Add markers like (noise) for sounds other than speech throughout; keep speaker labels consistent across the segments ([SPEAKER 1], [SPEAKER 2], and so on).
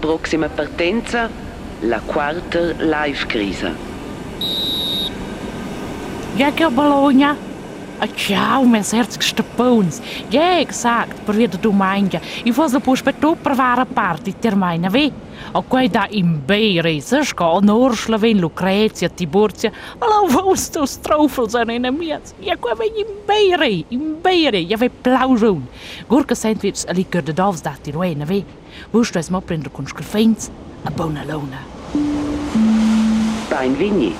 [SPEAKER 1] Prossima partenza, la quarta live crisa.
[SPEAKER 2] Ja, che Bologna. Ah, ciao, meus herzigste Pons. Ja, exakt, per wieder du meinja. Ich fosse pus per tu per vara parte ter meine ve. A guarda in beire, sesca, a Ursula vem Lucrezia, Tiburtia, alla vostra strofel zijn in miet. Ja, qua vem in beire, in beire, ja vem plauzoen. Gurke sandwich, a liker de dovs dat in wene ve. Wustu es moprin de conscrifens, a bona lona.
[SPEAKER 1] Bain vigni,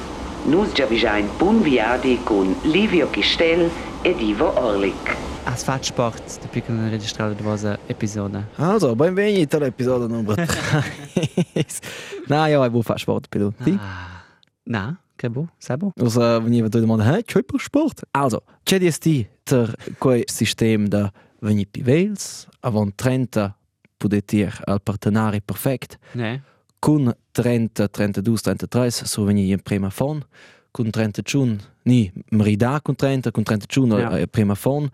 [SPEAKER 1] nus giavijain bun viadi con Livio Chistel ed Ivo Orlik.
[SPEAKER 3] Als Fahrtsport, der piccola registrata di vostra episode.
[SPEAKER 4] Also, benvenuti all'episodio numero 3. no, ja, ich will fast Sport, bitte. Ti?
[SPEAKER 3] Na, che bu, sai bu?
[SPEAKER 4] Also, wenn jemand würde meinen, hey, c'è per Sport? Also, c'è di sti ter quel sistema da venire pi vels, avant 30 podetir al partenari perfect,
[SPEAKER 3] Ne?
[SPEAKER 4] con 30, 32, 33, so venire in prima fon, con 30 chun, ni, merida con 30, con 30 chun
[SPEAKER 3] Ja.
[SPEAKER 4] ja. prima fon,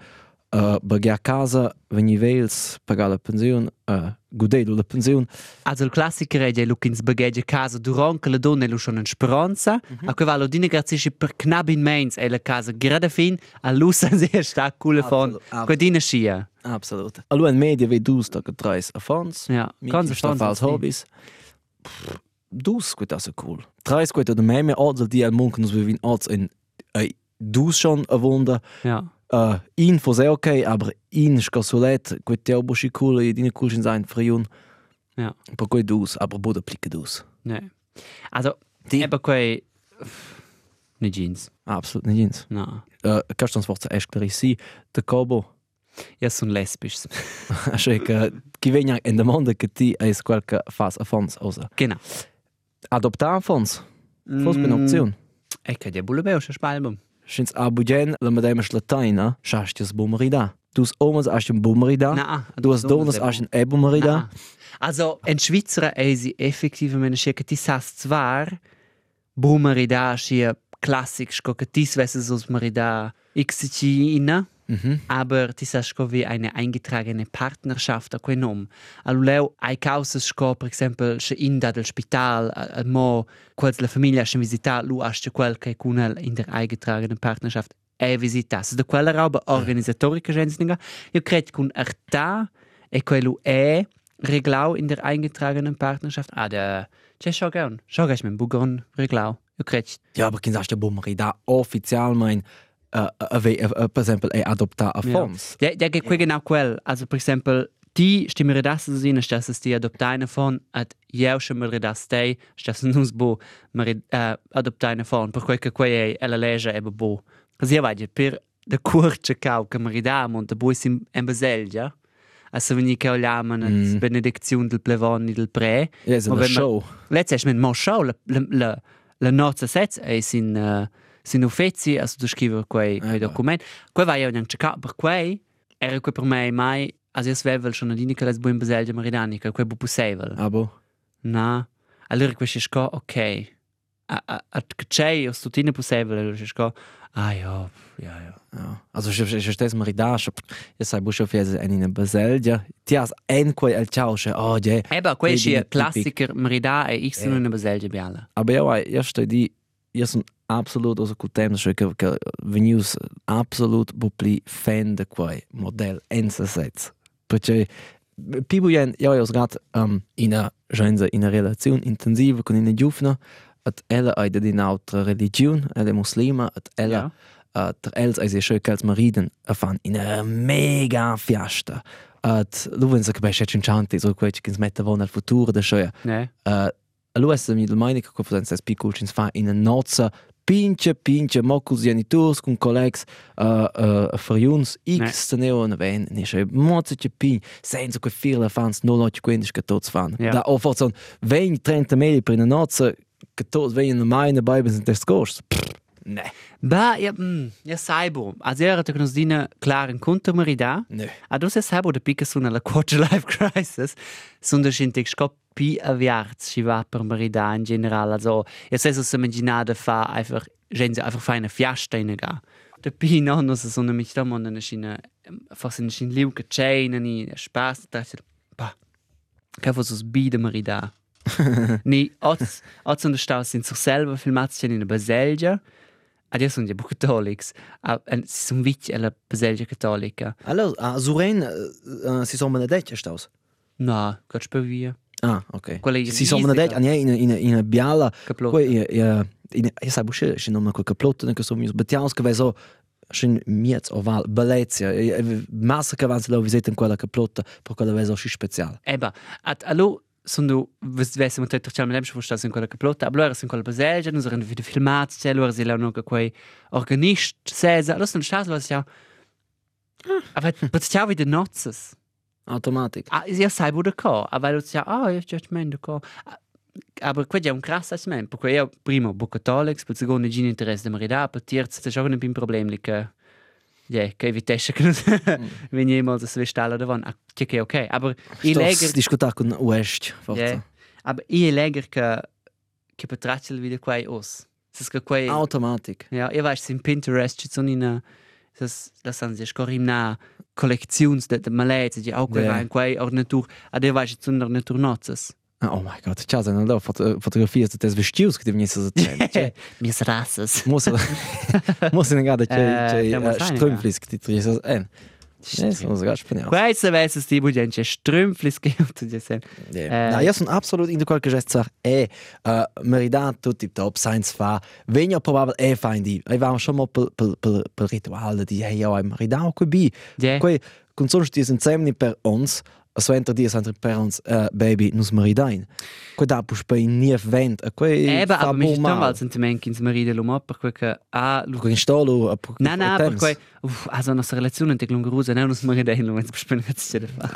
[SPEAKER 4] uh, bagare a casa, venire vels, pagare la pensione, uh, godere la pensione,
[SPEAKER 3] Also il classico è che Lukins bagaglia casa durante la donna è schon in speranza, a cui valo dine grazie per knab in mains e la casa grada fin, a lusa sehr stark coole von,
[SPEAKER 4] Absolut, absolut.
[SPEAKER 3] qua dine schia.
[SPEAKER 4] Absolut. Allora in media vedi dus da che treis a fons.
[SPEAKER 3] Ja, ganz
[SPEAKER 4] sta
[SPEAKER 3] verstanden.
[SPEAKER 4] als Hobbys. Pff, Dus quit das cool. Treis quit da meme odzel die al munken wir win odz in ei dus schon a wunder.
[SPEAKER 3] Ja.
[SPEAKER 4] Uh, in fos è okay, aber in skasolet quit teo bushi cool e dine cool sin sein friun.
[SPEAKER 3] Ja.
[SPEAKER 4] Per quei dus, aber bude plicke dus.
[SPEAKER 3] Ne. Also,
[SPEAKER 4] Die-
[SPEAKER 3] eben quei... Ne jeans.
[SPEAKER 4] Absolut nicht ins.
[SPEAKER 3] No.
[SPEAKER 4] Uh, Kastans forza esclarissi de Kobo.
[SPEAKER 3] Ja, son lesbisch.
[SPEAKER 4] Asche che chi vegna in de monde che ti es qualche fas a fons osa.
[SPEAKER 3] Genau.
[SPEAKER 4] Adoptar fons. Fos bin opzion.
[SPEAKER 3] E che dia bulle beu, sche spalbum.
[SPEAKER 4] Schins a bugen la medema slataina, schastis bumerida. Dus omas as ein bumerida.
[SPEAKER 3] Na,
[SPEAKER 4] Du hast donas as ein e bumerida.
[SPEAKER 3] Na. Also, in Schweizer è si effektivamente sche che ti sas zwar bumerida sche klassik sco che ti svesse sos merida ina,
[SPEAKER 4] Mhm.
[SPEAKER 3] aber sas sco wie eine eingetragene Partnerschaft a nom. Alluleu ai causas sco per exempel sche in da del spital a, a mo quels la famiglia sche visita lu asce quel che cunel in der eingetragenen Partnerschaft è visitas. Da quella roba organisatorica gensninga. Io credo con arta e quello è reglau in der eingetragenen Partnerschaft. Ah, der C'è schon gern. Schon gern mit Bugon reglau. Io.
[SPEAKER 4] Ja, aber kin sagst bumerida offizial mein uh, uh, uh, per esempio e adoptar a
[SPEAKER 3] Ja.
[SPEAKER 4] fons.
[SPEAKER 3] Der, der geht genau quel. Also, per exempel, die stimme das so sehen, dass es die adoptine von at jeu schon mal das stay, dass es nus bo mer äh, adoptine von, per quel che quei è la legge e bo. Così vai per de curce cau che mer da mon de bois in en baselgia. Also wenn ich che oliamen mm. benedizione del plevoni del pre.
[SPEAKER 4] Ja, so eine
[SPEAKER 3] man-
[SPEAKER 4] Show.
[SPEAKER 3] Letztes mit mo show la la la, la nozza sez e sin uh, se non feci, also tu scrivi quei, eh,
[SPEAKER 4] quei
[SPEAKER 3] documenti. Quei vai io non cercare, per quei era quei per me mai, also io svevo il giornalino che le sbuin baselgia maridanica, quei bu pussevel.
[SPEAKER 4] Ah boh?
[SPEAKER 3] Na, allora quei scisco, ok. A, a, a che c'è, o stutine pussevel, allora scisco, ah oh, ja, ja, ja.
[SPEAKER 4] ja. Also ich, ich, ich verstehe es mir da, ich ja, sei busch auf jetzt in in Baselgia. Ti has ein quei el chausche, oh je.
[SPEAKER 3] Eh, Eba, quei ist
[SPEAKER 4] Klassiker
[SPEAKER 3] mir da, e ich sono in eh. Baselgia biala.
[SPEAKER 4] Ah, Aber ja, ich ja, stehe die io sono absolut also contem che che che venius absolut bupli fan de quei model ensa sets. Perché Pibujen, ja, io sgat um, in a genza in a relazione intensiva con una giovna, at ella ai di un'altra religione, ella muslima, at ella uh, ter els ai se schö als mariden a fan in a mega fiesta. At lu se che bei scetchen chanti so che smetta von al futuro da schö.
[SPEAKER 3] Ne?
[SPEAKER 4] Uh, All'USM il domenica con potenza spi culcins fa in nozza pinche pinche mocus genitors con collegs a uh, uh, fariuns x teneon ven ne sche mozze che pin senza che firla fans no lot quindi che tots fan
[SPEAKER 3] yeah.
[SPEAKER 4] da o forza 20 30 mili per una nozza che tots vengono mai in Bible in test course Pff. Ne
[SPEAKER 3] Ba, ja, mm, ja saibo. Also era te nos dina klaren conto marida.
[SPEAKER 4] ne
[SPEAKER 3] A du se saibo de pica suna la quarter life crisis. Sun de schintig scop pi aviarz si va per marida in general. Also, ja se so se immaginade fa einfach, gen se einfach fa eine fiasta in ga. De pi no no se suna mich da mon ne schine, fas in schin liu che chain ni spaß da ba. che fosse us bida marida. (laughs) Ni oz oz und stau sind sich selber filmats in der Baselgia. Adesso sono ja cattolics. Ah, si sono vici alla Baselgia cattolica.
[SPEAKER 4] Allora, a Suren uh, si sono benedetto staus.
[SPEAKER 3] No, gott per via.
[SPEAKER 4] Ah, ok.
[SPEAKER 3] Quella
[SPEAKER 4] Si sono benedetto, ah, in in in biala. Poi in in io sai busche, si non quel caplotto che sono mis betiaus che so schon miez oval Belezia. Massa che avanza lo visita in quella caplotto, per quella veso si speciale.
[SPEAKER 3] Eba, at allo sono ves vesse mo tetto ciamo lemsch vo stas in quella caplota, aber loro sono quella Baselgia, non sono video filmati, cioè loro si lano che quei organist sesa, lo sono stas was ja. Aber was ja wieder notzes.
[SPEAKER 4] Automatic.
[SPEAKER 3] Ah, io sai bude co, aber du ja, ah, io just mendo co. Aber quello è un crasso assessment, perché io primo bu cattolics, per secondo gin interesse de marida, per terzo c'è già un pin problem lì che Ja, evitesce che non veni mal das Westalla davon. Ah, che che ok, aber i
[SPEAKER 4] Stos
[SPEAKER 3] leger
[SPEAKER 4] discutar con West, forza.
[SPEAKER 3] aber i leger che che betraccia wieder quei os. Das che quei
[SPEAKER 4] Automatic.
[SPEAKER 3] Ja, ihr weißt, in Pinterest ci sono in das das san sich corimna collections de de malets di auch
[SPEAKER 4] Ja.
[SPEAKER 3] in quei ordinatur. Ad ihr weißt, zu der Natur notzes.
[SPEAKER 4] Oh my god, ciao, sono da foto fotografie di tes vestius che devono essere c'è.
[SPEAKER 3] Mir rasses.
[SPEAKER 4] Muss muss in gada
[SPEAKER 3] Eh, sein,
[SPEAKER 4] strömflis che ti en. Ja, so sogar spaniel.
[SPEAKER 3] Quei weiß es die budence strümpflis geht zu dir sein.
[SPEAKER 4] Ja,
[SPEAKER 3] Eh.
[SPEAKER 4] no, io sono absolut in qualche gesto e uh, merita tutti top science fa. Venio probabile e fa in di. E va schon mal per per per per rituale di hey, io merita qui bi. Con sono sti insieme per ons. So entro di sempre per ons uh, baby nus meridain. Quei da pus per in nie vent. Quei
[SPEAKER 3] Eben, aber mich dann mal sentiment ins Maride lo mapper quei ah lu
[SPEAKER 4] Quei installo.
[SPEAKER 3] Nein, nein, aber quei uff, also nostra relazione te glungerusa, non us Maride lo wenn es bespen jetzt dir fa.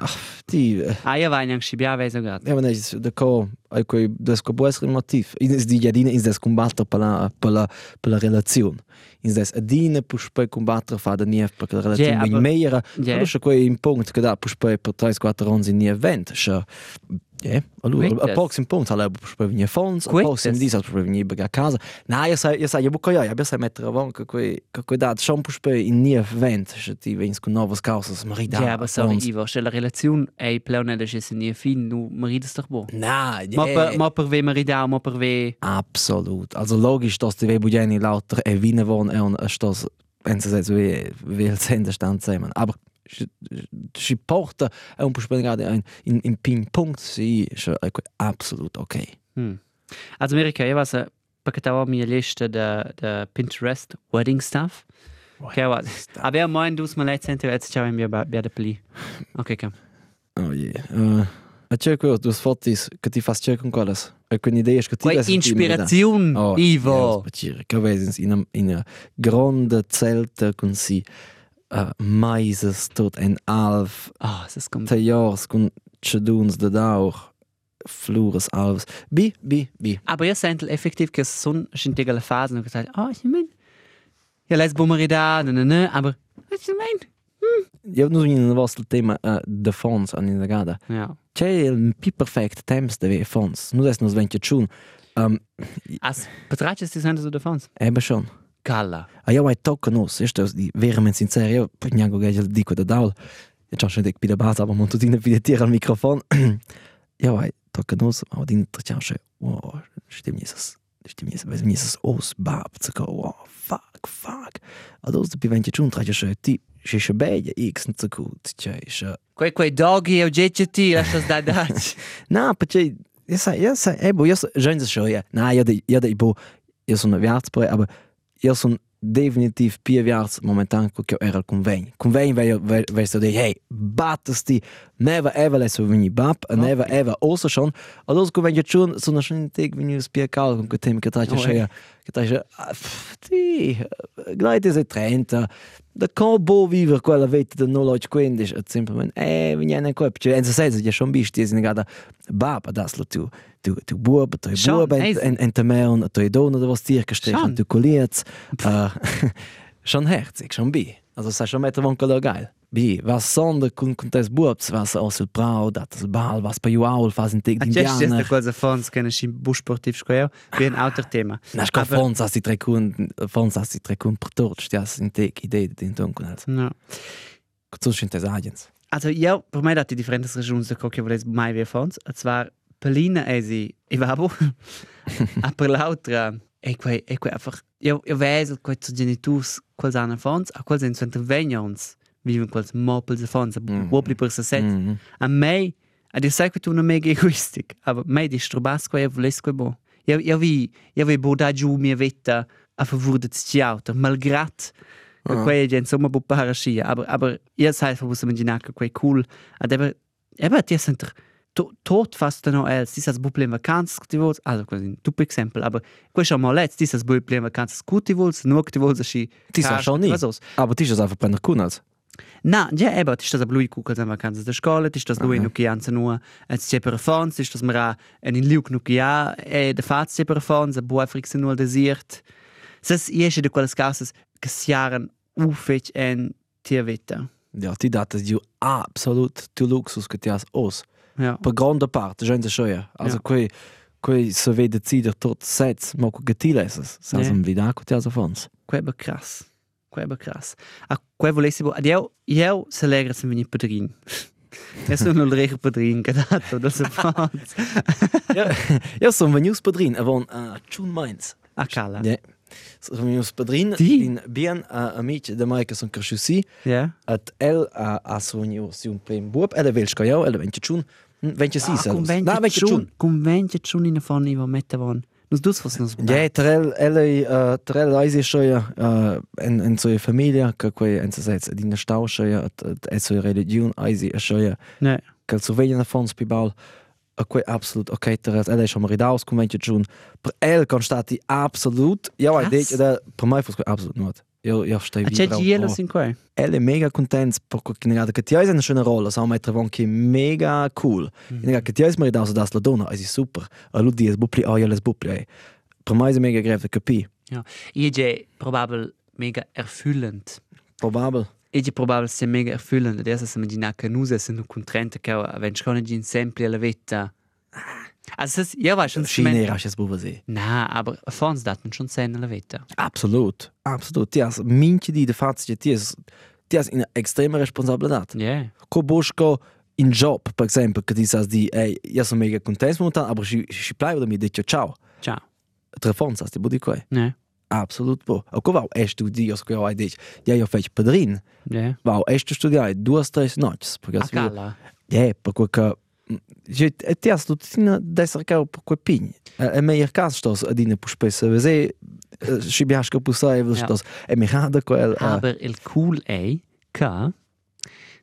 [SPEAKER 4] Di
[SPEAKER 3] Ah, ja, vai neanche schibia vai so grad.
[SPEAKER 4] Ja, is de co ai quei des co un motiv. In es di jadina in des combattere per la per la per la relazione. In des adina pus poi combattere fa da nief per la relazione
[SPEAKER 3] Ja, aber-
[SPEAKER 4] meira.
[SPEAKER 3] Ja.
[SPEAKER 4] Allora c'è quei in punct che da pus poi per 3-4 anni in event. Scha Ja, allora a pocs in alle pus poi venire fons, a pocs in
[SPEAKER 3] Quittes.
[SPEAKER 4] dis pus poi venire a casa. Na, io sai io sai io buco ja, io sai mettere avanti che quei che quei da schon pus poi in nie event, scha ti vens con novas causas marida.
[SPEAKER 3] Ja, aber sorry, Ivo, se la relazione è plena de se nie fin, nu Maride sto bo.
[SPEAKER 4] Na, ja.
[SPEAKER 3] Ma per ma per ve Marida, ma per ve
[SPEAKER 4] Absolut. Also logisch, dass die Webujeni lauter e Wiener wohnen und ist das, wenn sie jetzt wie, wie el Sender stand zusammen. Aber si porta è un po' spiegato in, in, in ping-pong, sì, è absolut ok.
[SPEAKER 3] Hm. Also Amerika, io was perché tava mia lista de Pinterest wedding stuff. Che wa. Aber mein dus mal letzte jetzt ciao mir bei der pli. Okay, komm.
[SPEAKER 4] Oh yeah. Uh, a c'è quello, tu fotis che ti fas c'è con quelles. E quindi idea che ti mirare.
[SPEAKER 3] Inspiration,
[SPEAKER 4] Oh,
[SPEAKER 3] Ivo.
[SPEAKER 4] Ja, che vedi in una, grande zelta con si uh, maises tot en alf
[SPEAKER 3] Ah, das kommt.
[SPEAKER 4] te jars con ceduns de flures alves. Bi, bi, bi.
[SPEAKER 3] Aber ich sente effektiv che son sind die gale Phasen und gesagt, ah, ich mein. Ja, les Bumerida, ne, ne, ne, aber was ich mein?
[SPEAKER 4] Io non in vostro tema uh, de fons an in la gada.
[SPEAKER 3] Ja.
[SPEAKER 4] C'è il pi perfect temps de ve fons. Nu des nos ventje tschun. Um,
[SPEAKER 3] As betrachtest du das so davon?
[SPEAKER 4] ebe schon.
[SPEAKER 3] Galla.
[SPEAKER 4] A io ai tocca nos, ist das die veramente sincero, io pugnago gege dico da daul. Io c'ho schon dec pi da base, aber monto dine pi de tira al microfono. io ai tocca nos, ma din trciao che, wow, stim jesas. Stim jesas, ves jesas os bab, zaka, wow, fuck, fuck. Ados de pi ventje tschun traje che ti, che che beia x n zaku, c'è, che
[SPEAKER 3] Quei quei doggy o GGT, lasst das da da.
[SPEAKER 4] Na, perché io sai, io sai, eh, boh, io so, già in show, ja. Na, io de, io de, boh, io sono viarzpoi, aber io sono definitiv più viarz momentan che io era al convegno. Convegno vai vai vai so hey, battesti, never ever leso veni bab, okay. never ever also schon. Also convegno schon sono schon in tag veni spia cal con che tema che trai
[SPEAKER 3] Oh,
[SPEAKER 4] che che trai ti gleite se 30 da combo viver quella vita lodge quindi è semplicemente eh viene qua perché in senso ja schon bist die sind gerade bab das lo tu tu tu bub
[SPEAKER 3] Schon,
[SPEAKER 4] bub en en en temeon tu don oder was dir gestellt
[SPEAKER 3] Schon.
[SPEAKER 4] du kolliert äh, schon herzig schon bi. Also sai schon metter von color geil bi was sonde con con tes bubs was aus il brau das bal was bei juaul fas in teg
[SPEAKER 3] A c'è questa
[SPEAKER 4] indianer
[SPEAKER 3] cosa fons che ne si bus sportiv square, per un altro tema.
[SPEAKER 4] na sco
[SPEAKER 3] Aber-
[SPEAKER 4] fons as die tre kun fons as die tre kun per tot stias in teg idee den dunkel als
[SPEAKER 3] No.
[SPEAKER 4] so schön tes agents
[SPEAKER 3] Also io, per me dati differenti ragioni da che volevo mai via fons. E zwar Pelina esi i vabo. a per l'altra e quei e quei einfach io io vedo quei zu genitors quals ana fons, a quals in center vegnons viven quals mopels de fons,
[SPEAKER 4] Mhm.
[SPEAKER 3] wobli per se set.
[SPEAKER 4] Mhm.
[SPEAKER 3] A me a dir sai che tu non mega egoistic, (laughs) aber me di strobas quei voles quei bo. Io io vi io vi boda giù mia vita a favor de sti auto, malgrat che
[SPEAKER 4] Ah.
[SPEAKER 3] quei gen insomma bu parascia, aber aber ihr seid für was immaginar che quei cool, ad aber aber ti center to- tot fast no els, dieses buble in vacanz ti vols, also quasi un tup exempel, aber quei schon mal letzt, dieses buble in vacanz gut ti vols, nur ti vols schi.
[SPEAKER 4] Ti sa schon nie. Aber ti ist einfach Brenner Kunals.
[SPEAKER 3] Na, ja, eben, das ist das aber lui kukels in vacanz der Schule, das ist das lui nuki nur, es c'è per fons, ist das mara en in liuk nuki ja, e de faz c'è per fons, a bua frix nur desiert. Ses iesche de quelles casas che siaren ufec en vita.
[SPEAKER 4] Ja, ti datas ju absolut tu luxus che ti has os.
[SPEAKER 3] Ja.
[SPEAKER 4] Per grande parte, gente schoia. Also
[SPEAKER 3] Ja.
[SPEAKER 4] quei quei se ve decider tot sets, ma co che ti lesas. Sa
[SPEAKER 3] Ja.
[SPEAKER 4] sam blida co ti has fons.
[SPEAKER 3] Quei be krass. Quebecras. A Quevo lesibo, ad eu, eu se alegra (laughs) se venir padrinho. Eu sou o rei padrinho, cadato, da
[SPEAKER 4] sapatos. Eu sou venus padrinho, avon a Chun Mainz.
[SPEAKER 3] A cala.
[SPEAKER 4] Yeah. São
[SPEAKER 3] meus
[SPEAKER 4] padrinhos, bem a amiga da Maica são crescidos,
[SPEAKER 3] yeah.
[SPEAKER 4] at el a a sonho se um prêmio boa, ela veio escolher, ela vem de chun, vem de cis,
[SPEAKER 3] com
[SPEAKER 4] vem de chun,
[SPEAKER 3] com vem de chun e na fone vão meter vão. Nus dus fos nus.
[SPEAKER 4] ja trel ele uh, trel eisi schoia uh, en en so familia che quei en se sets di na stau schoia at et so religion eisi a schoia
[SPEAKER 3] Ne.
[SPEAKER 4] che so vegna fons pibal a quei absolut ok trel ele schon maridaus conventi chun per el constati absolut ja i
[SPEAKER 3] Krass.
[SPEAKER 4] dec da per mai fos absolut not io io stai
[SPEAKER 3] A c'è gielo sin quei.
[SPEAKER 4] Elle è mega contenta perché negata che ti hai una schöne rolla, so mai trovon che mega cool.
[SPEAKER 3] Mhm.
[SPEAKER 4] Negata che ti hai mai dato das la donna, è super. A lui di es bupli, oh ja les bupli. Per me è mega greve capi.
[SPEAKER 3] Io je probabel mega erfüllend.
[SPEAKER 4] Probabel.
[SPEAKER 3] Je probabel se mega erfüllend. Adesso se immagina che nus es nu contenta che wenn schon gin sempre alla vita. Also es ja war schon
[SPEAKER 4] Schiene era es buba se.
[SPEAKER 3] Na, aber fons daten schon sen alla vita.
[SPEAKER 4] Absolut. Absolut. Ti has minci di de fazzi ti has ti has una estrema responsabilità.
[SPEAKER 3] Ja.
[SPEAKER 4] Co busco in job, per esempio, che sai di, ehi, io sono mega contento momentan, aber si si plaiva da mi dice ciao.
[SPEAKER 3] Ciao.
[SPEAKER 4] Telefon sa sti budi qua.
[SPEAKER 3] Ne.
[SPEAKER 4] Absolut bo. O co vau es tu dios che hai dice, ja io fec padrin.
[SPEAKER 3] Ja.
[SPEAKER 4] Wow, hast du studiert? Du hast drei Noches. Porque
[SPEAKER 3] A cala.
[SPEAKER 4] Ja, porque que je ti has tu tina desser que porque pin. É melhor caso stos a dina por spessa, mas é se bias que pusai, vos
[SPEAKER 3] Ja.
[SPEAKER 4] stos é me rada com el.
[SPEAKER 3] Aber il cool è che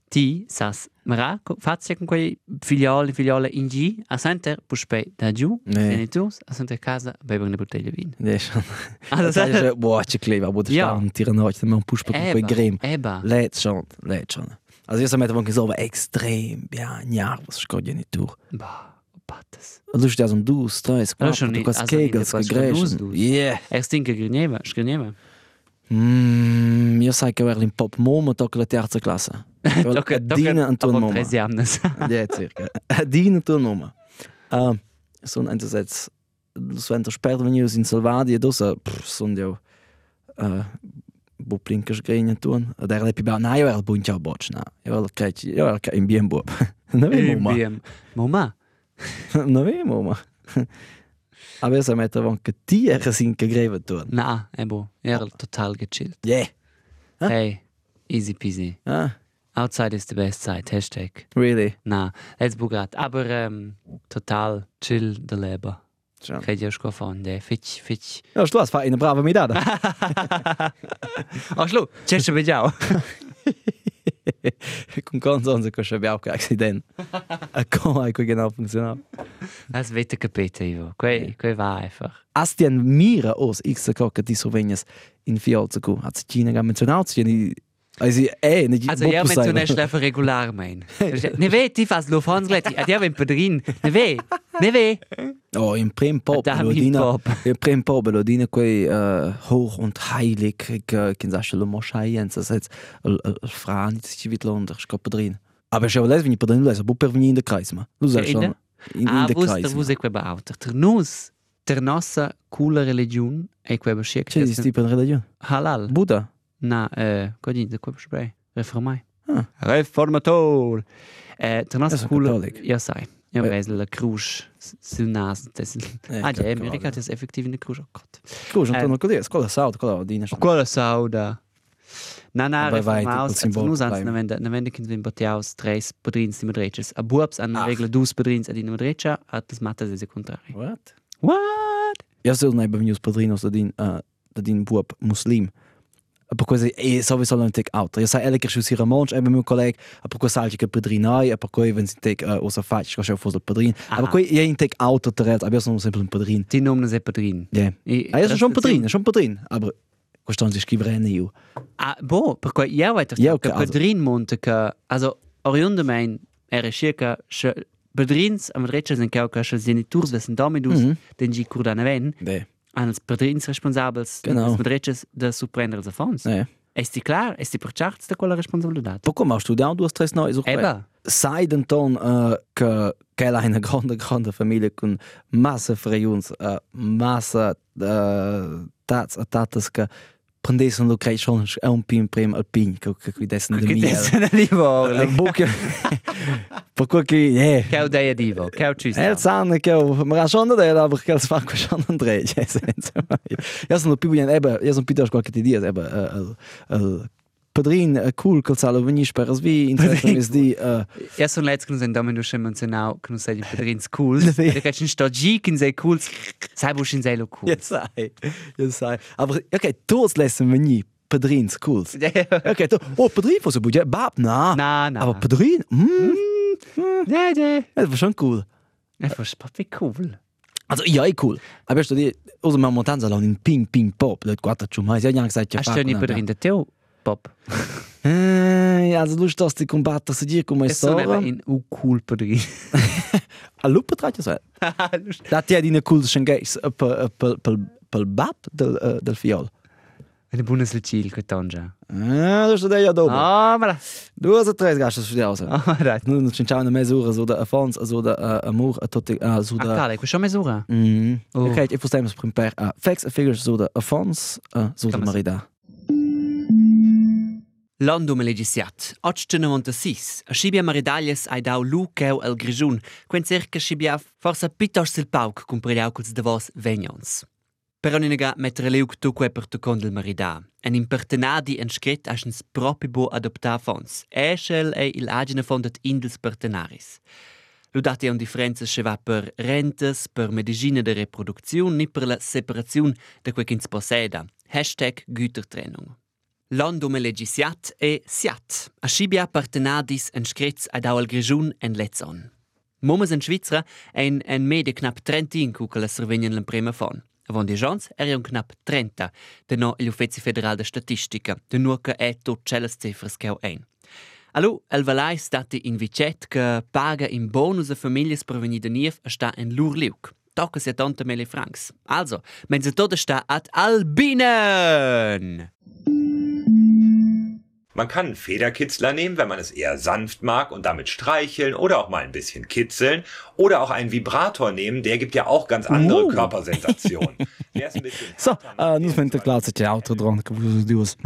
[SPEAKER 3] ti sas mara fazia con quei filiali filiale in G a center puspe da giù
[SPEAKER 4] Ne.
[SPEAKER 3] genitus a center casa bevono una bottiglia di vino.
[SPEAKER 4] Ja, schon.
[SPEAKER 3] Also
[SPEAKER 4] Das ist boah, ich klebe, aber das
[SPEAKER 3] Ja.
[SPEAKER 4] ist ein Tiranot, man pusht bei
[SPEAKER 3] Eba,
[SPEAKER 4] Grimm.
[SPEAKER 3] Eba.
[SPEAKER 4] Lädt schon, lädt schon. Also io sameto anche so extrem, ja, nervos, scoglie nicht durch.
[SPEAKER 3] Bah, patas.
[SPEAKER 4] Du stehst um du, stress,
[SPEAKER 3] Also schon
[SPEAKER 4] du kannst
[SPEAKER 3] also
[SPEAKER 4] Kegels,
[SPEAKER 3] etwas
[SPEAKER 4] gegräschen.
[SPEAKER 3] schon dus.
[SPEAKER 4] Yeah.
[SPEAKER 3] Er stinke grigneva, scrigneva.
[SPEAKER 4] Mm, io sai che ero in pop momo tocca la terza classe.
[SPEAKER 3] Tocca,
[SPEAKER 4] Dina und
[SPEAKER 3] aber
[SPEAKER 4] Mama.
[SPEAKER 3] 13 annes.
[SPEAKER 4] Ja, circa. Dina und tun Mama. Uh, sono einerseits, so ein später wenn ich in Salvadia, das sono ja uh, bo plinkers greien tun. Da era più na io era bun ciao botch na. Io era che io era che in bien bob. Non avevo Mama.
[SPEAKER 3] Bien. Mama.
[SPEAKER 4] Non avevo Mama. Aber io sameto anche ti era sin che greve tun.
[SPEAKER 3] Na, ebo. Er total gechillt.
[SPEAKER 4] Yeah. Huh?
[SPEAKER 3] Hey, easy peasy.
[SPEAKER 4] Ah,
[SPEAKER 3] Outside is the best side. Hashtag.
[SPEAKER 4] really?
[SPEAKER 3] Na, let's bugat. Aber ähm, total chill de Leber.
[SPEAKER 4] Schon.
[SPEAKER 3] Kreid ja schon von der Fitch, Fitch.
[SPEAKER 4] Ja, hast fa eine brave midada.
[SPEAKER 3] Ach, schlu, tschüss, (laughs) bei ciao.
[SPEAKER 4] con consonze che abbiamo che accident. A come che genau funziona.
[SPEAKER 3] Das wird capito, Ivo. Quei, quei war einfach.
[SPEAKER 4] As die mira os x che ti sovegnas in fiolza cu. Hat China ga menzionato sie Also, eh, nicht
[SPEAKER 3] Also, ja, wenn du nicht schläfer regular mein. (laughs) Ne weh, ti fas lo fons gleti. Ad ja, wenn pedrin. Ne weh, ne weh.
[SPEAKER 4] Oh, im prim pop, Lodina. Im prim pop, Lodina, quei uh, hoch und heilig, che che sa lo moschai, enza sets, il fran, ci vit Londra, scopa drin. Aber schau, les vini pedrin, les, bu per in de kreis, ma. Du sagst schon. In,
[SPEAKER 3] Ah,
[SPEAKER 4] in de
[SPEAKER 3] wus,
[SPEAKER 4] kreis.
[SPEAKER 3] der wus e quei auter. Der nus, der nossa coola religion, e quei beschick.
[SPEAKER 4] C'è di sti per religione.
[SPEAKER 3] Halal.
[SPEAKER 4] Buddha.
[SPEAKER 3] Na, äh, godin, de quei besprei. Reformai. Reformator. Sai, io
[SPEAKER 4] Eh.
[SPEAKER 3] vedo la croce sul naso. des-
[SPEAKER 4] Eh,
[SPEAKER 3] Ah, già,
[SPEAKER 4] cattolico.
[SPEAKER 3] America è effettivamente una croce. Oh, Gott.
[SPEAKER 4] Scusa, non
[SPEAKER 3] Eh.
[SPEAKER 4] torno così, scuola sauda, quella di nascere.
[SPEAKER 3] Quella sauda. Na, na, reformaus,
[SPEAKER 4] das Symbol
[SPEAKER 3] also nus ans
[SPEAKER 4] bleiben.
[SPEAKER 3] na vende, na vende kind vin batiaus tres padrins di madreches. A buabs an regla dus padrins ad in madrecha, a das matas es contrari.
[SPEAKER 4] What?
[SPEAKER 3] What?
[SPEAKER 4] Io sono nei miei padrinos da din, uh, da din buab muslim. Per questo è sowieso non tek altro. Io sai elke schusi Ramon, e mio collega, per questo salgi che padrinai, e per cui wenn si tek uh, osa fac, che fosse padrin.
[SPEAKER 3] Aha.
[SPEAKER 4] Aber qui io in tek auto terrelt, aber io sono sempre un padrin.
[SPEAKER 3] Ti nomna se padrin.
[SPEAKER 4] Ja.
[SPEAKER 3] I-
[SPEAKER 4] Ah, io sono schon
[SPEAKER 3] das-
[SPEAKER 4] padrin, schon padrin, aber questo non si scrivere io.
[SPEAKER 3] Ah, boh, per cui io vedo
[SPEAKER 4] Ja,
[SPEAKER 3] che
[SPEAKER 4] okay, also-
[SPEAKER 3] padrin monte che, also, oriunde mein, era circa, sche, padrins a madrecha sind cao che sche geniturs vesen domidus,
[SPEAKER 4] Mhm.
[SPEAKER 3] den gi curdana ven,
[SPEAKER 4] Beh,
[SPEAKER 3] an els padrins responsabels,
[SPEAKER 4] Genau.
[SPEAKER 3] des madreches de supprendere els affons.
[SPEAKER 4] eh.
[SPEAKER 3] Esti clar, esti perciarts de quella responsabilitat.
[SPEAKER 4] Per come ho studiato due o tre noi su
[SPEAKER 3] Eba.
[SPEAKER 4] Sai denton uh, che che la una grande grande famiglia con massa freuns, uh, massa uh, tats a tatas che prendessero lo crei schon è un pin prima al pin che che qui dessen de
[SPEAKER 3] Che
[SPEAKER 4] mia.
[SPEAKER 3] tessene di vorli.
[SPEAKER 4] Bucchio. Per quel che eh
[SPEAKER 3] Cao deia divo, cao tschüss.
[SPEAKER 4] El sanno che ma ha schon da aber che fa qua schon Andrea, cioè senza. Io sono più bien eba, io sono Peter qualche dia, eba el el Padrin eh, cool che salo veni per svi in tre di eh
[SPEAKER 3] Ja, so letzt kun sen domen du schon mencionau, kun sei die Pedrins cool. (laughs) Der kann sto G kin sei cool. Sei bu schon sei lo cool.
[SPEAKER 4] Ja, sai. Ja, sai. Aber okay, lassen wir nie Padrins cool. (laughs) Okay, to, oh, Padrin so gut. Ja, Bab, na.
[SPEAKER 3] Na, na.
[SPEAKER 4] Aber Padrin, hm,
[SPEAKER 3] Ja, ja.
[SPEAKER 4] das war schon cool.
[SPEAKER 3] Ja, was papi cool.
[SPEAKER 4] Also, ja, eh cool. Aber weißt du, die, also, man montan salon in Ping, Ping, Pop. Leute, guarda schon mal. Sie haben ja gesagt, ja,
[SPEAKER 3] Hast du nicht Pedrin de teu? Pop. (laughs)
[SPEAKER 4] Eh, also, du stehst die combattere se dir come
[SPEAKER 3] Es
[SPEAKER 4] storia.
[SPEAKER 3] in u cool Pedrin.
[SPEAKER 4] A (laughs) lupa tratja so. (laughs) Da ti di una cool schengeis per, per, per, per Bab del, eh, del fiol.
[SPEAKER 3] Eine Bundesliga che tonja.
[SPEAKER 4] Ah, du stehst ja dopo.
[SPEAKER 3] Ah, ma.
[SPEAKER 4] Du hast drei Gastos für die Hause.
[SPEAKER 3] Ah, right.
[SPEAKER 4] Nu ci ciao na mesura so da Afons so da amor a tutti uh, so
[SPEAKER 3] Ah,
[SPEAKER 4] da
[SPEAKER 3] tale, questa misura.
[SPEAKER 4] Mm.
[SPEAKER 3] Oh.
[SPEAKER 4] Ok, e possiamo per uh, facts and figures so da Afons uh, so da Marida.
[SPEAKER 3] L'anno legisiat. Oggi ce ne monta sis. A scibia maridaglias ai dau lu keu al grigiun. Quen cerca scibia forsa pitos sil pauc cum preliauculs de vos vegnons. Però nega mettere leuk tu per tu condel marida. En impertenadi en scrit aschens propi bo adoptar fons. Eschel e il agine fondet indels pertenaris. Lo dati un differenza se va per rentes, per medicina de reproduzione, ni per la separazione de quei ch'ins posseda. Hashtag Gütertrennung. L'andume legisiat e siat. A scibia partenadis en scritz ad au al grigiun en lezzon. Momes en Schweizer ein en mede knapp 30 kukele servenien l'en prima fon. Avon di jons er un knapp 30, de no gli Uffizi Federal de Statistica, de nur che è tot celles cifras che ein. Allo, el valai stati in vicet che paga in bonus a families per venir nief a sta en lur liuk. Tocca se tante mele francs. Also, men se tot sta ad Albinen!
[SPEAKER 5] Man kann einen Federkitzler nehmen, wenn man es eher sanft mag und damit streicheln oder auch mal ein bisschen kitzeln. Oder auch einen Vibrator nehmen, der gibt ja auch ganz andere
[SPEAKER 4] Uh.
[SPEAKER 5] Körpersensationen. (laughs) Der ist ein bisschen
[SPEAKER 4] So, uh, nu che vuoi duas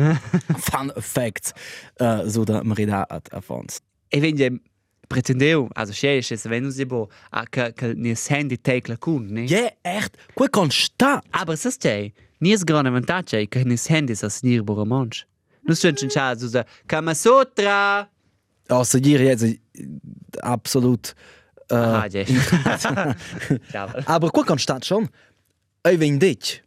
[SPEAKER 4] fun facts uh, so da Marida at Afons.
[SPEAKER 3] E quindi pretendeu, also c'è c'è se venus bo a che che ni handy take la cun, ne?
[SPEAKER 4] Ja, echt, quel con sta.
[SPEAKER 3] Aber es ist ja, ni es grande vantage che ni handy sa snir bo romanch. Nu sind schon cha so Kama Sutra.
[SPEAKER 4] Also dir jetzt äh, absolut uh,
[SPEAKER 3] Ah, ja. Ja.
[SPEAKER 4] Aber quel con sta schon. Ei ven dich.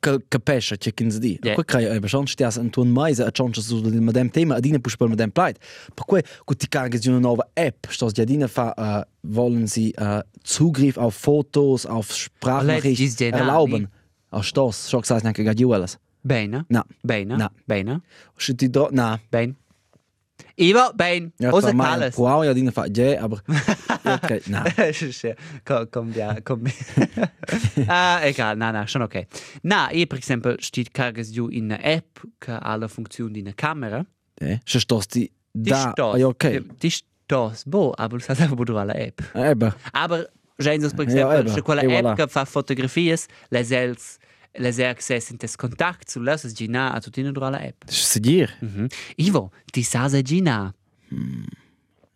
[SPEAKER 4] Capisce che kins di.
[SPEAKER 3] Ja.
[SPEAKER 4] Quel crei ei schon stias un ton mais a chance so del medem tema adina push per medem plait. Per quel gut die cargas di una nuova app, stos ja adina fa uh, wollen sie uh, Zugriff auf Fotos, auf Sprachnachrichten
[SPEAKER 3] den
[SPEAKER 4] erlauben.
[SPEAKER 3] Navi.
[SPEAKER 4] Ach stos, schon gesagt nicht gadjuelas.
[SPEAKER 3] Bene.
[SPEAKER 4] Na.
[SPEAKER 3] Bene.
[SPEAKER 4] Na.
[SPEAKER 3] Bene.
[SPEAKER 4] Schon die do na.
[SPEAKER 3] Bene. Ivo, ben.
[SPEAKER 4] Ja,
[SPEAKER 3] Osa
[SPEAKER 4] zwar mein
[SPEAKER 3] Calles.
[SPEAKER 4] Wow, ja adina fa ja, aber okay, na.
[SPEAKER 3] Komm, komm, ja, komm. ah, egal, na, na, schon okay. Na, io per esempio steht cargas giù in una app ha la funzione di una camera.
[SPEAKER 4] Ja, schon stos die da. ja, okay.
[SPEAKER 3] Die stos, boh, aber du sagst einfach, wo du alla app.
[SPEAKER 4] Eben.
[SPEAKER 3] Aber, James, per
[SPEAKER 4] eben,
[SPEAKER 3] se quella
[SPEAKER 4] e
[SPEAKER 3] app che fa fotografies, le els le se access in tes contact su lasas gina a tutina dura la app.
[SPEAKER 4] Das ist dir.
[SPEAKER 3] Mhm. Ivo, ti sasa gina.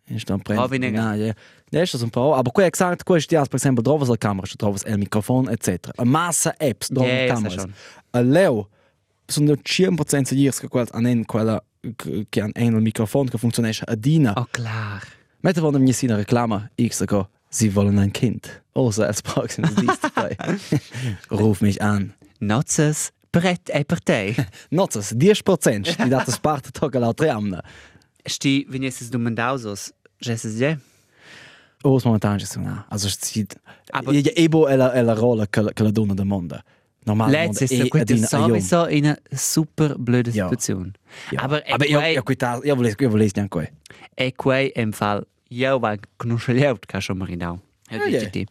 [SPEAKER 4] Ich stand prendere.
[SPEAKER 3] Ah, weniger.
[SPEAKER 4] No, ja. Ja, ist das un po'. Aber qua gesagt, qua ist per esempio trovas la camera, trovas il microfono, etc. A massa apps, trovas
[SPEAKER 3] Ja,
[SPEAKER 4] yeah,
[SPEAKER 3] ja,
[SPEAKER 4] cameras.
[SPEAKER 3] schon.
[SPEAKER 4] A leo, sono 100% sicurs che quel anen quella che han ein il microfono che funziona a Dina.
[SPEAKER 3] Oh klar.
[SPEAKER 4] Mette von mir sina Reklame, ich sage, sie wollen ein Kind. Also als Praxis dies dabei. Ruf mich an.
[SPEAKER 3] Nozzes brett e per te. (laughs)
[SPEAKER 4] Nozzas, 10% di dato parte tocca l'altra amna.
[SPEAKER 3] Sti, wenn es domandausos, jesses je.
[SPEAKER 4] Oh, momentan ist es. Also es sieht...
[SPEAKER 3] Aber-
[SPEAKER 4] Aber... Ebo è la, è la rolla che, che la donna del mondo. Normalmente
[SPEAKER 3] Let's ist questa sowieso in una super blöde
[SPEAKER 4] Ja.
[SPEAKER 3] Situation.
[SPEAKER 4] Ja.
[SPEAKER 3] Aber
[SPEAKER 4] Aber io,
[SPEAKER 3] quei-
[SPEAKER 4] io, quita, io volevo, io volevo neanche qui.
[SPEAKER 3] E quei em fall, io va conoscegliaut ca schon marinau. Ja,
[SPEAKER 4] Ah,
[SPEAKER 3] dice
[SPEAKER 4] ja.
[SPEAKER 3] ti.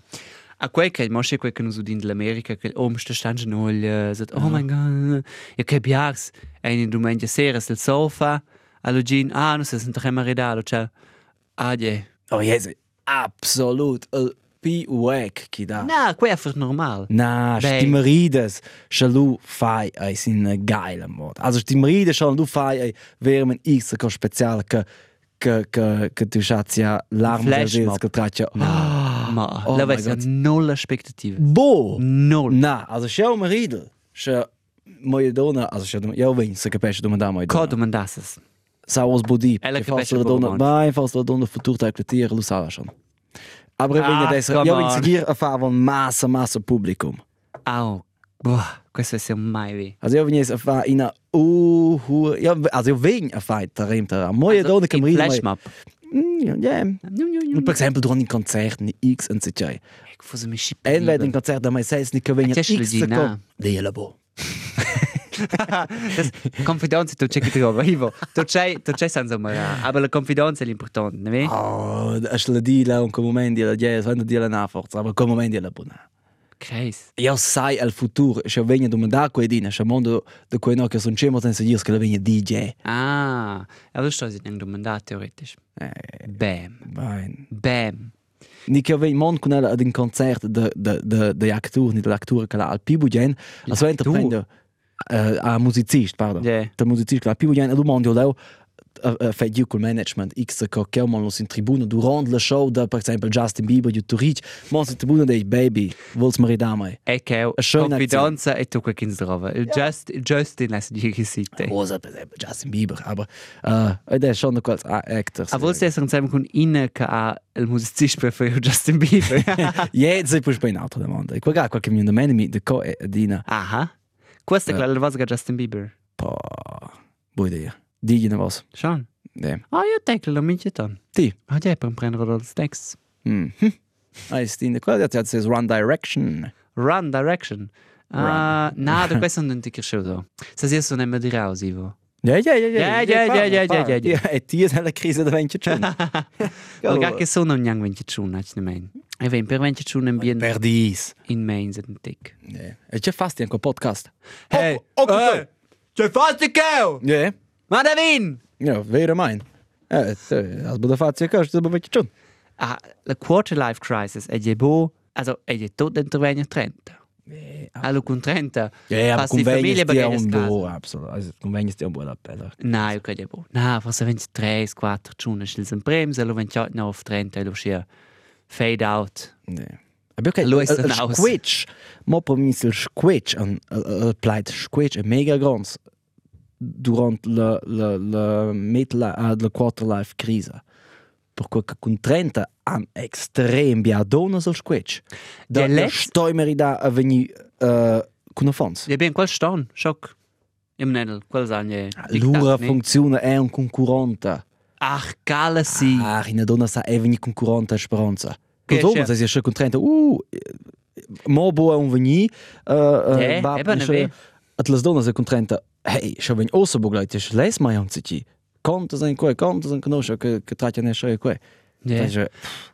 [SPEAKER 3] A quei che mosche quei che nos udin dell'America che om sta stange nol, sagt, oh mein Gott, ja che biars, eine domenica sera sul sofa, allo gin, ah, non se sento che maridalo, cioè, ah, je.
[SPEAKER 4] Oh, jezus. Absolut. Il P-Wack chi da.
[SPEAKER 3] Na, quei è normal.
[SPEAKER 4] Na, sti marides, se lu fai ai sin geile mod. Also sti marides schon lu fai ai vermen x co speciale che che che che tu schazia
[SPEAKER 3] Flash
[SPEAKER 4] del
[SPEAKER 3] mob.
[SPEAKER 4] che traccia.
[SPEAKER 3] Ma,
[SPEAKER 4] oh
[SPEAKER 3] la
[SPEAKER 4] my
[SPEAKER 3] vai a
[SPEAKER 4] God.
[SPEAKER 3] nulla aspettative.
[SPEAKER 4] Bo.
[SPEAKER 3] Null.
[SPEAKER 4] Na, also schau maridel. Se moje dona, also se io ven se capisce domanda moje
[SPEAKER 3] Co
[SPEAKER 4] dona.
[SPEAKER 3] domandasses?
[SPEAKER 4] Sa was bodi.
[SPEAKER 3] Ella
[SPEAKER 4] Che
[SPEAKER 3] capisce
[SPEAKER 4] fas la
[SPEAKER 3] poco
[SPEAKER 4] dona,
[SPEAKER 3] manch.
[SPEAKER 4] vai fas la dona futur ta ecletiere lu sa schon. Aber
[SPEAKER 3] Ah, come
[SPEAKER 4] io
[SPEAKER 3] on.
[SPEAKER 4] seguir a fa von massa massa publicum.
[SPEAKER 3] Au, boah, questo è mai vi.
[SPEAKER 4] Also io vegnes a fa ina uh, uh io, also io vegn a fa ta remta. Moje dona che
[SPEAKER 3] in
[SPEAKER 4] marida. Mm, ja. Per esempio durante un concerto X und CJ.
[SPEAKER 3] Ecco, fosse mi scippe.
[SPEAKER 4] En ved un concerto da mai ses ni che vegna
[SPEAKER 3] E
[SPEAKER 4] X
[SPEAKER 3] Slugina.
[SPEAKER 4] Lei la bo.
[SPEAKER 3] Confidenza tu c'è che ti trovo, Ivo. Tu c'è, tu c'è senza mara. Aber la confidenza è l'importante, ne vedi?
[SPEAKER 4] Oh, es la di la un come momenti la jazz, wenn di la na forza, aber come momenti la bona.
[SPEAKER 3] Kreis.
[SPEAKER 4] Io sai al futuro, se vegna domanda quei dina, se mondo de quei no che son cemo senza dire che la vegna DJ.
[SPEAKER 3] Ah, aber du stehst in einem Mandat, theoretisch.
[SPEAKER 4] Eh,
[SPEAKER 3] Bam. Bam.
[SPEAKER 4] Ni che vegn mon con ella ad un concerto de de de de actor, ni de l'actor che la al pibu gen, also
[SPEAKER 3] L'actor?
[SPEAKER 4] entreprende uh, a musicist, pardon.
[SPEAKER 3] Ja.
[SPEAKER 4] Der musicist che la pibu gen, e lu mondo leo uh, fa giù col management X che che mon in tribuna durante la show da per esempio Justin Bieber, YouTube Rich, mon in tribuna dei baby, vols mari da mai.
[SPEAKER 3] E che
[SPEAKER 4] schöne
[SPEAKER 3] confidenza e tu che kins trova. Il Just, il Justin lässt dich gesehen.
[SPEAKER 4] Rosa per esempio Justin Bieber, aber uh, ed è schon quals actor.
[SPEAKER 3] A volte essere insieme con Inne che ha il musicista preferito Justin Bieber. (laughs)
[SPEAKER 4] Ja, se poi in altra domanda. E qua qualche mio nome mi de co dina.
[SPEAKER 3] Aha. Questa è
[SPEAKER 4] Ja.
[SPEAKER 3] quella la voce che Justin Bieber.
[SPEAKER 4] Pa. Buona idea. Digli was.
[SPEAKER 3] Schon.
[SPEAKER 4] Ne.
[SPEAKER 3] Ah, io te lo mince dann.
[SPEAKER 4] Ti.
[SPEAKER 3] Ah, ja, per prendere als Text.
[SPEAKER 4] Mm. Ah, ist in der Quelle, das heißt Run Direction.
[SPEAKER 3] Run Direction. Ah, na, da questo non ti cresciuto. Se si sono nemmeno di raus, Ivo.
[SPEAKER 4] Ja, ja, ja,
[SPEAKER 3] Ja, ja, ja, ja, ja, ja, ja.
[SPEAKER 4] E ti è la crisi da (laughs) venti giorni.
[SPEAKER 3] Ma che sono un vince chun, hac ne mein. E ven per vince chun en bien
[SPEAKER 4] Perdis.
[SPEAKER 3] in mains en tic.
[SPEAKER 4] Ja. E c'è fasti anche podcast.
[SPEAKER 3] Hey,
[SPEAKER 4] oh, oh,
[SPEAKER 3] hey, c'è fatti che?
[SPEAKER 4] Ja.
[SPEAKER 3] Ma da vin!
[SPEAKER 4] Ja, vero mein. Bei der Fazia kannst du aber venti giorni.
[SPEAKER 3] Ah, la quarter life crisis è je bo, also è je tot intervenio 30. Allo con 30.
[SPEAKER 4] Ja, aber
[SPEAKER 3] passi famiglia bagheres
[SPEAKER 4] un bo, absolut. Also convegni stia un bo la pelle.
[SPEAKER 3] No, io credo bo. No, forse 23, 4 giorni scils en prems, allo 28 auf 30, allo scia fade out.
[SPEAKER 4] Ja. Aber okay,
[SPEAKER 3] Lui ist aus.
[SPEAKER 4] squitch, mo per mi il squitch, il pleit squitch mega grons durant la la la metla ad la quarter life crisa. Per cui che con 30 han extrem bia dono sul squitch. Da la
[SPEAKER 3] let's-
[SPEAKER 4] stoi merida a veni uh, con fons.
[SPEAKER 3] Ja, ben quel ston, schock. Im Nedel, quel sanje.
[SPEAKER 4] L'ura funziona è un concurrente.
[SPEAKER 3] Ach, gale si.
[SPEAKER 4] Ah, in donna sa è veni concurrente a speranza.
[SPEAKER 3] C'è?
[SPEAKER 4] se si è con 30, uh, mo bo è un veni, uh,
[SPEAKER 3] Eh,
[SPEAKER 4] uh,
[SPEAKER 3] eben, ne
[SPEAKER 4] At las donnas e con 30, ven oso bogleit, je les mai ang ci. Konta sein kwe, konta sein conosce che che tratja ne sche kwe.
[SPEAKER 3] Ja.
[SPEAKER 4] Ja.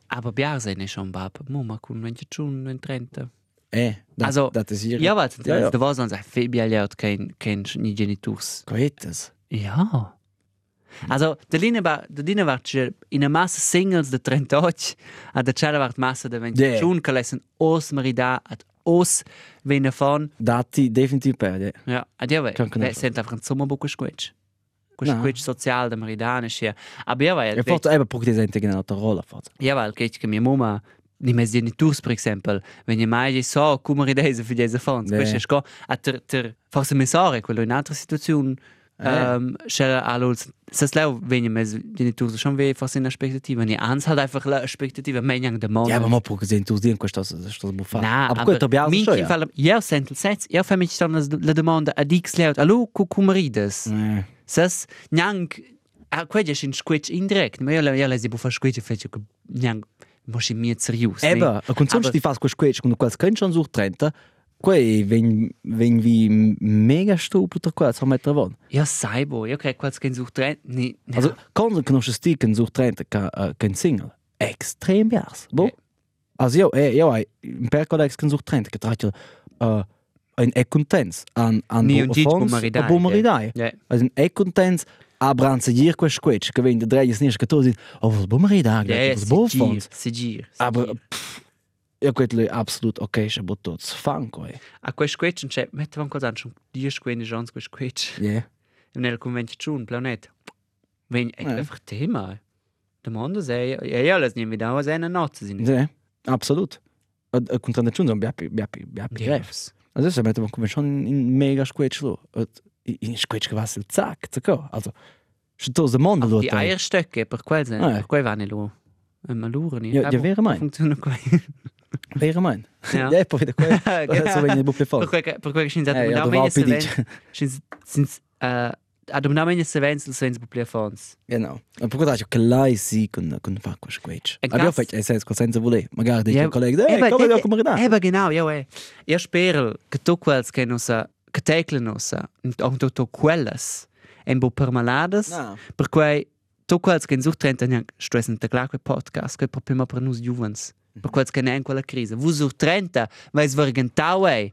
[SPEAKER 3] Aber Biar sei nicht schon Bab. Mama, kun wenn ich schon in 30.
[SPEAKER 4] Eh, dat,
[SPEAKER 3] Also,
[SPEAKER 4] dat is hier.
[SPEAKER 3] Ja, was?
[SPEAKER 4] Ja, ja.
[SPEAKER 3] Da war sonst ein Fabia lehrt kein kein ni Geniturs.
[SPEAKER 4] Coetes.
[SPEAKER 3] Ja. Also, der Line war, der Line war in einer Masse Singles de 38, a der Cella war Masse de 20
[SPEAKER 4] Ja.
[SPEAKER 3] schon kalessen os marida at os vena von.
[SPEAKER 4] Dati definitiv perde.
[SPEAKER 3] Ja, adieu,
[SPEAKER 4] Kan
[SPEAKER 3] vai.
[SPEAKER 4] conosco.
[SPEAKER 3] Sent einfach un sommer buco squetch. Con
[SPEAKER 4] No.
[SPEAKER 3] social da Meridane sia. Aber ja, vai.
[SPEAKER 4] E forse è perché ti senti che è un'altra rolla, forse.
[SPEAKER 3] Ja, weil geht che mia mamma ni mes genitors per exempel, wenn je mai so come ridese für diese Fonds,
[SPEAKER 4] Beh.
[SPEAKER 3] questo è sco a ter ter forse mi sore quello in altre situazioni Ehm c'è allo se slau wenn je mes genitors schon we forse in aspettativa ni ans halt einfach la aspettativa meglio de mondo.
[SPEAKER 4] Ja, aber mal perché senti tu dire questo sto buffo.
[SPEAKER 3] Na,
[SPEAKER 4] aber quello abbiamo
[SPEAKER 3] minchi
[SPEAKER 4] schon. ja.
[SPEAKER 3] fall io sento il sets, io fa mi stanno la domanda ad X leut, allo cu come rides?
[SPEAKER 4] Eh.
[SPEAKER 3] Sas nyang a quella sin squitch indirekt, ma io la io la si bufa squitch fece che nyang mosci mi serius.
[SPEAKER 4] Eben, e con sonst
[SPEAKER 3] Aber-
[SPEAKER 4] ti fas quel squetch quando quals könnt schon sucht trenta, quei ven ven vi mega stupido qua, so mettere von.
[SPEAKER 3] Ja, sai bo, io crec quals kein sucht rein. Ni, ni-
[SPEAKER 4] Also, quando conosci sti che sucht trenta ca kein single. Extrem bias. Bo. Also io eh un per collegs che sucht trenta che tratto äh ein econtens an an
[SPEAKER 3] Ni un git
[SPEAKER 4] fonds,
[SPEAKER 3] bumaridai,
[SPEAKER 4] a bumaridai.
[SPEAKER 3] Ja.
[SPEAKER 4] Also un econtens a branzegir quel squetch che vende dreis tu sind. Oh,
[SPEAKER 3] Ja, ja,
[SPEAKER 4] bo
[SPEAKER 3] gir,
[SPEAKER 4] fonds.
[SPEAKER 3] si gir. si
[SPEAKER 4] Aber
[SPEAKER 3] gir.
[SPEAKER 4] pff, io quello è absolut ok, se botto fanco. Eh.
[SPEAKER 3] A quel squetch, c'è, mette van an, schon die squene jons quel squetch.
[SPEAKER 4] Yeah.
[SPEAKER 3] Nel convention, planet. Wenn, ich
[SPEAKER 4] Ja.
[SPEAKER 3] einfach Thema. Der Mondo sei, ja, ja, las nie wieder, was eine Notze sind.
[SPEAKER 4] Sì, absolut. A, a contraddizione sono biappi, biappi, biappi
[SPEAKER 3] Ja.
[SPEAKER 4] grefs. Adesso mettono come schon in mega squetch lo. In squetch che va sul zac, zacco. Also, se tu se mondo lo.
[SPEAKER 3] Die Eierstöcke, per quel sind,
[SPEAKER 4] ja.
[SPEAKER 3] per quel vanno lo. Ma lura ni.
[SPEAKER 4] Ja, ja, vero mai.
[SPEAKER 3] Funziona qua.
[SPEAKER 4] Vero man.
[SPEAKER 3] Ja.
[SPEAKER 4] Poi da qua. Adesso vengono le bucle
[SPEAKER 3] Per
[SPEAKER 4] fuori.
[SPEAKER 3] quel, per quel, scins,
[SPEAKER 4] Eh, ja,
[SPEAKER 3] adom
[SPEAKER 4] dov'ho
[SPEAKER 3] namenje se ven, scins, scins, uh, adom namenje se ven, se ven buple fons.
[SPEAKER 4] Genau. Ma per questo che lei sì con con fa squetch.
[SPEAKER 3] E
[SPEAKER 4] Abbiamo fatto e senso senza volere. Magari un collega, eh, come lo come da.
[SPEAKER 3] Eben genau, ja, ja. Io spero che tu quels che nossa, che tecle nossa, und tu quelles, en bo permalades,
[SPEAKER 4] No.
[SPEAKER 3] per quei tu quels che in sucht trenta niang stressen clar quel podcast, quel proprio ma per nus juvens, per quels che ne in quella crisi. Vu sucht trenta, weis vergentau ei.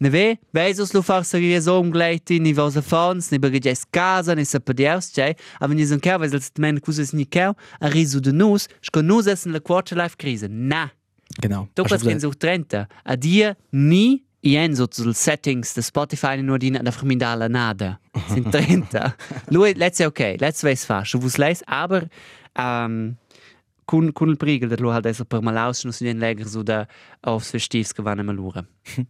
[SPEAKER 3] Ne ve, weis us lu far serie so umgleiti, ni vos a fons, ni berges casa, ni se pediaus, cei, aber ni son kau, weis als men kuses ni kau, a risu de nus, sco nus essen la quarter life crise. Na,
[SPEAKER 4] Genau. Du
[SPEAKER 3] kannst
[SPEAKER 4] gesagt?
[SPEAKER 3] so Trenta. A dir nie ien so zu settings de Spotify nur die da vermindala nada. Sind (laughs) Trenta. Lui, let's say okay, let's weiß fast. Du wus leis, aber ähm kun kun il prigel dat lo halt esa per malaus no sin leger so da aufs festivs gewannen malura. (laughs)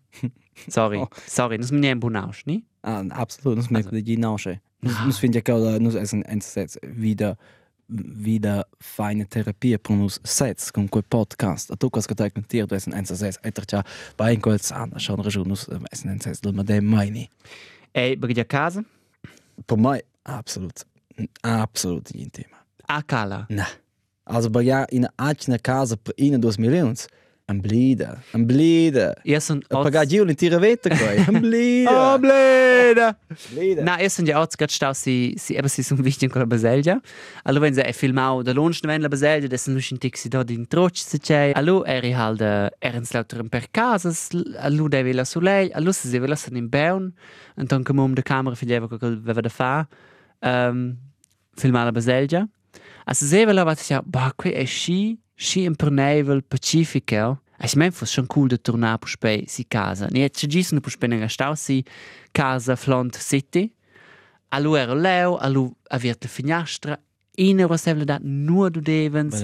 [SPEAKER 3] Sorry,
[SPEAKER 4] Oh.
[SPEAKER 3] sorry, das mir ein Bonausch, ni?
[SPEAKER 4] Ah, absolut, das merkt die Nausche. Das finde ich auch, das ist ein Einsatz wieder wieder feine Therapie per uns Sets con quel podcast. A tu kas getak mit dir, du ist ein Einsatz. Etter ja bei ein kurz an, schon regiun uns ist ein Einsatz, du mit dem meine.
[SPEAKER 3] Ei, bergi a casa?
[SPEAKER 4] Per mai absolut absolut nicht Thema.
[SPEAKER 3] A cala.
[SPEAKER 4] Na. Also bei ja in eine casa per in dos Millions. Ein Blieder, ein Blieder.
[SPEAKER 3] Io son
[SPEAKER 4] A pagare giù in tira vetta qua. Ein Blieder.
[SPEAKER 3] bleda!
[SPEAKER 4] Blieder.
[SPEAKER 3] Na, io sono già oggi stau si si eben si sono wichtig la baselgia. Allora wenn sie e filmau da lunch wenn la baselgia, das sind in tixi da in troch se c'è. Allora eri halt er ins lauter per casa, allora devi la soleil, allora si deve lasciare in beun, und dann come um de camera fideva che aveva da fa. Ehm filmare la Alltså det är väl att jag bara är ski, ski en pernevel pacifico. Alltså men för sån kul att torna på spe si casa. Ni är just nu på spe när stau si casa flont city. Allo ero leo, allo avierte finestra. In ero sevle dat nur du devens.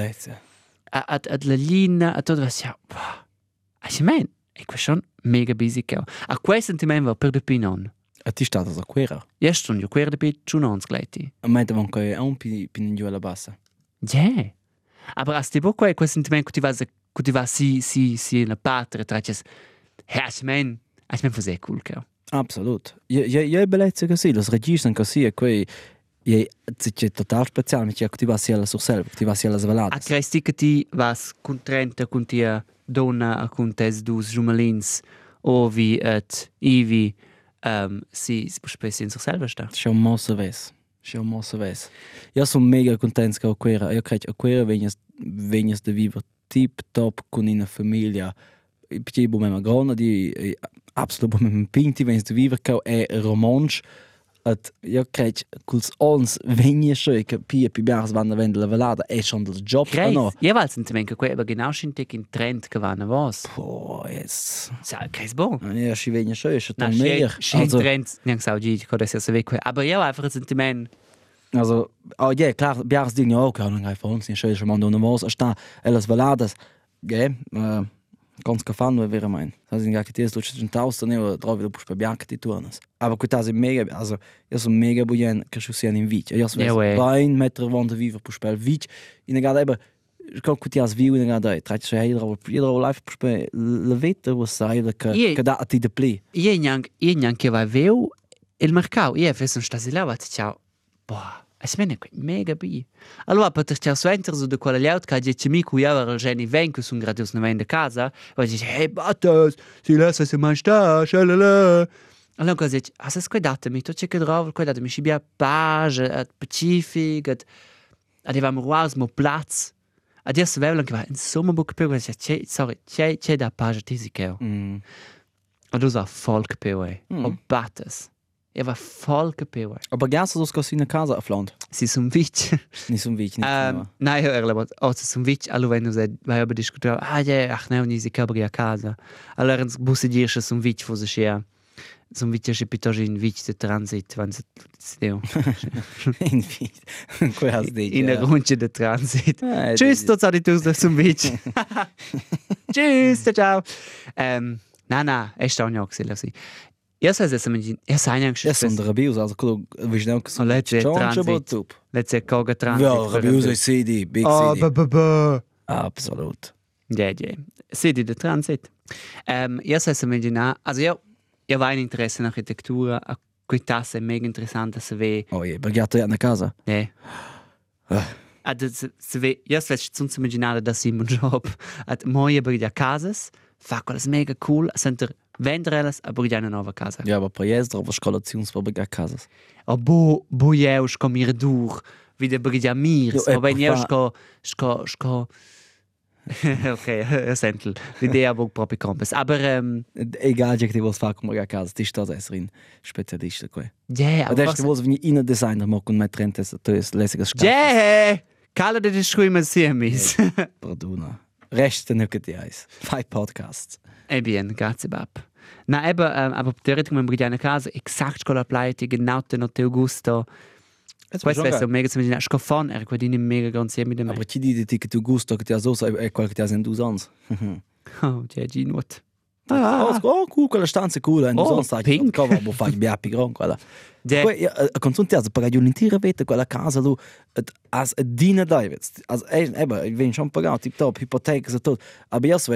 [SPEAKER 3] At at la linea, at tot was ja. Alltså men, ik was schon mega busy. A quei sentiment var per de pinon.
[SPEAKER 4] A ti stato a quera.
[SPEAKER 3] Ja, stund jo quer de bit chunons gleiti.
[SPEAKER 4] A mente von che è un pi pin giù alla bassa.
[SPEAKER 3] Ja. Aber as ti bo quei quei sentiment che ti vas che ti vas si si si na patre traches. Ja, ich mein, ich mein fos cool kau.
[SPEAKER 4] Absolut. Ja, ja, ja bellezza così, lo registran così e quei ja, c'è total speciale, ma c'è che ti va sia alla surselva, ti va sia alla
[SPEAKER 3] A
[SPEAKER 4] svelata.
[SPEAKER 3] cresti che ti vas con trenta con tia donna a con tes dus jumalins ovi et ivi um, se, se espécie sur
[SPEAKER 4] selva está. Chamosa vez. Chamosa vez. Eu sou mega contente com a Aquera. Eu creio que a ja, Aquera venhas, venhas de viver tip top com a família. E pedi bom mesmo a grona, di absoluto bom mesmo pinti, venhas de viver, que é romance. Et io crec culs ons schö che pia pi biars vanno a vendere la velada è schon del job
[SPEAKER 3] Greis,
[SPEAKER 4] no.
[SPEAKER 3] jeweils sind men que aber genau schon tek in Trend gewann was.
[SPEAKER 4] Oh, jetzt.
[SPEAKER 3] Sa kein bon.
[SPEAKER 4] Ja, si vegni schö, ist
[SPEAKER 3] Na,
[SPEAKER 4] dann mehr. Also,
[SPEAKER 3] Trend, niang sau di, ko das ja so weg. Aber ja, einfach ein Sentiment.
[SPEAKER 4] also, oh, ja, klar, biars ding ja auch, hai fons, ni schö, schon man no mos, sta elas veladas. Ge, äh, ganz gefan, wer wäre mein. Das sind gar ketes durch den Taus, dann ja drauf wieder puspe bianca di turnas. Aber quita ist mega, also, io sono mega buien che ci sia in vich. Io
[SPEAKER 3] Ja,
[SPEAKER 4] so
[SPEAKER 3] uè.
[SPEAKER 4] ein Meter von der viva puspe vich. In gada eba kan kuti as viu in gada, trai se hydro, hydro life puspe le vete was sai da che
[SPEAKER 3] Ie.
[SPEAKER 4] che da ti de pli.
[SPEAKER 3] Io niang, io niang che va veu il mercau. Io fes un stasi lava, ciao. Boah. Es mene quei mega bi. Allora, per ciao suenter su de quella laut ca dice mi cu ja el geni ven che sun gradius na vende casa, va dice hey batas, si lasa se man sta, shalala. Allora cosa dice, ah se date mi to che che drauf, quei date mi si bia page, at pacific, at adevamo ruas mo platz. Adesso velan che va insomma buc per dice, che sorry, che che da page tisicheo.
[SPEAKER 4] Mm.
[SPEAKER 3] Und du sagst voll gepewe.
[SPEAKER 4] Mm.
[SPEAKER 3] Und battes. Er war voll gepewe.
[SPEAKER 4] Aber gas so ska sina casa afland.
[SPEAKER 3] Sie ist um Witsch.
[SPEAKER 4] Ni som vich ni.
[SPEAKER 3] Ähm, nein, hör ehrlich, aber es ist um Witsch. Allora, wenn du sagst, weil wir diskutieren, ah, ja, ach, nein, ich kann a casa. Allora, ins Busse dir um Witsch, wo sie schwer. Zum Witsch ist bitte in Witsch der Transit, wenn sie Deo. (laughs)
[SPEAKER 4] In vich. (laughs) De.
[SPEAKER 3] In der Runde der Transit. Tschüss, dort seid ihr durch zum Witsch. (laughs) Tschüss, ciao. Ähm, nein, nein, er ist auch nicht es, ich sage eigentlich,
[SPEAKER 4] Ja, son de rabius, also klo, vi schnell
[SPEAKER 3] Oh, letzte Transit.
[SPEAKER 4] top.
[SPEAKER 3] Let's say Koga Transit.
[SPEAKER 4] Ja, rabius is CD, big
[SPEAKER 3] Oh,
[SPEAKER 4] CD.
[SPEAKER 3] ba, ba, ba.
[SPEAKER 4] Absolut.
[SPEAKER 3] Ja, ja. Sidi der Transit. Ähm, ich sage mir genau, also ja, habe ein Interesse in Architektur, a quei tasse mega interessante se ve,
[SPEAKER 4] Oh je, perché a na casa.
[SPEAKER 3] ne.
[SPEAKER 4] Ah.
[SPEAKER 3] Ad se se ve, io se zum zum immaginare da sim un job, ad moje per dia casas, fa quelles mega cool, center vendrelas a per una nova casa.
[SPEAKER 4] Ja, aber per jes drauf skolations per perché casas.
[SPEAKER 3] O bo bo eu sco mir dur, vide per dia mir,
[SPEAKER 4] Jo,
[SPEAKER 3] o
[SPEAKER 4] ecco,
[SPEAKER 3] ben
[SPEAKER 4] fa-
[SPEAKER 3] sco sco sco Okay, sentel. L'idea bo proprio compes. Aber ähm,
[SPEAKER 4] Egal, ich was fa come perché casa, ti sta esrin specialista qua.
[SPEAKER 3] ja,
[SPEAKER 4] Aber das was wenn ich in designer mo con met rentes, to es lesiges schat.
[SPEAKER 3] Ja, Kala de schreiben sie mis.
[SPEAKER 4] Perdona. Rest den nuke di eis. (laughs) Five podcasts.
[SPEAKER 3] Eh bien, grazie bab. Na eben, ähm, aber theoretisch bringt eine Casa exakt con la pleite genau te no te gusto. Questo è so mega Beispiel scofon, er quadini mega ganz mit dem.
[SPEAKER 4] Aber ti di di che tu gusto che ti ha so e quel che ti ha sen dus ans.
[SPEAKER 3] Oh, ja, G not.
[SPEAKER 4] Oh, oh, cool, quella stanza è cool, e
[SPEAKER 3] Oh,
[SPEAKER 4] non sa
[SPEAKER 3] pink.
[SPEAKER 4] Come bo fai biapi gran quella.
[SPEAKER 3] Ja,
[SPEAKER 4] Poi, ja, eh, con tutti altri, perché l'intera vita quella casa lu, et, as a Dina Davids, as, eh, eba, ich bin schon pagato, tip top, Hypothek, so tot, aber io so,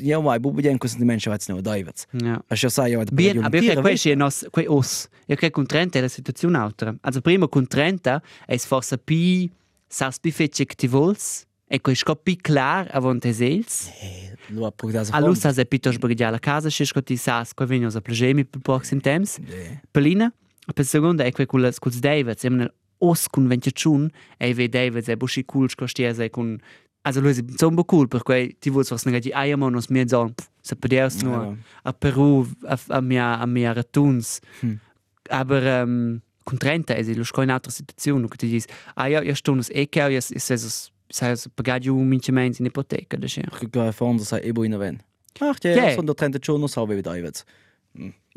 [SPEAKER 4] ja, mai, bu budem questi dimensi vazzi no Davids.
[SPEAKER 3] ja.
[SPEAKER 4] A io sai, io vado
[SPEAKER 3] Bien, aber ich questo è nos, que os. Io che con 30 è la situazione altra. Also prima con 30 è forse più sas più fece che ti vols. Ecco, scopi clar avon te sels.
[SPEAKER 4] Nu a pur das.
[SPEAKER 3] Alu sa se pitos brigia la casa, si scoti sa sco venio sa plejemi per proxim temps. Pelina, per seconda ecco quella scuds David, sem os kun ventichun, ei ve David e bushi cool scosti se kun Also Luis, so ein cool, per cui ti vuol fast negati ai amon nos mia zon, se podias nu a Peru a, a mia a mia ratuns. Hm. Aber ähm, contrenta, also, lo scoin altra situazione, no, che ti dis, ah ja, ja stundes e che ja, es es se sai un mincimento in ipoteca
[SPEAKER 4] gehe von der sei ebo in ven. Ach, ja,
[SPEAKER 3] Ja.
[SPEAKER 4] so der Trend schon noch so wie Davids.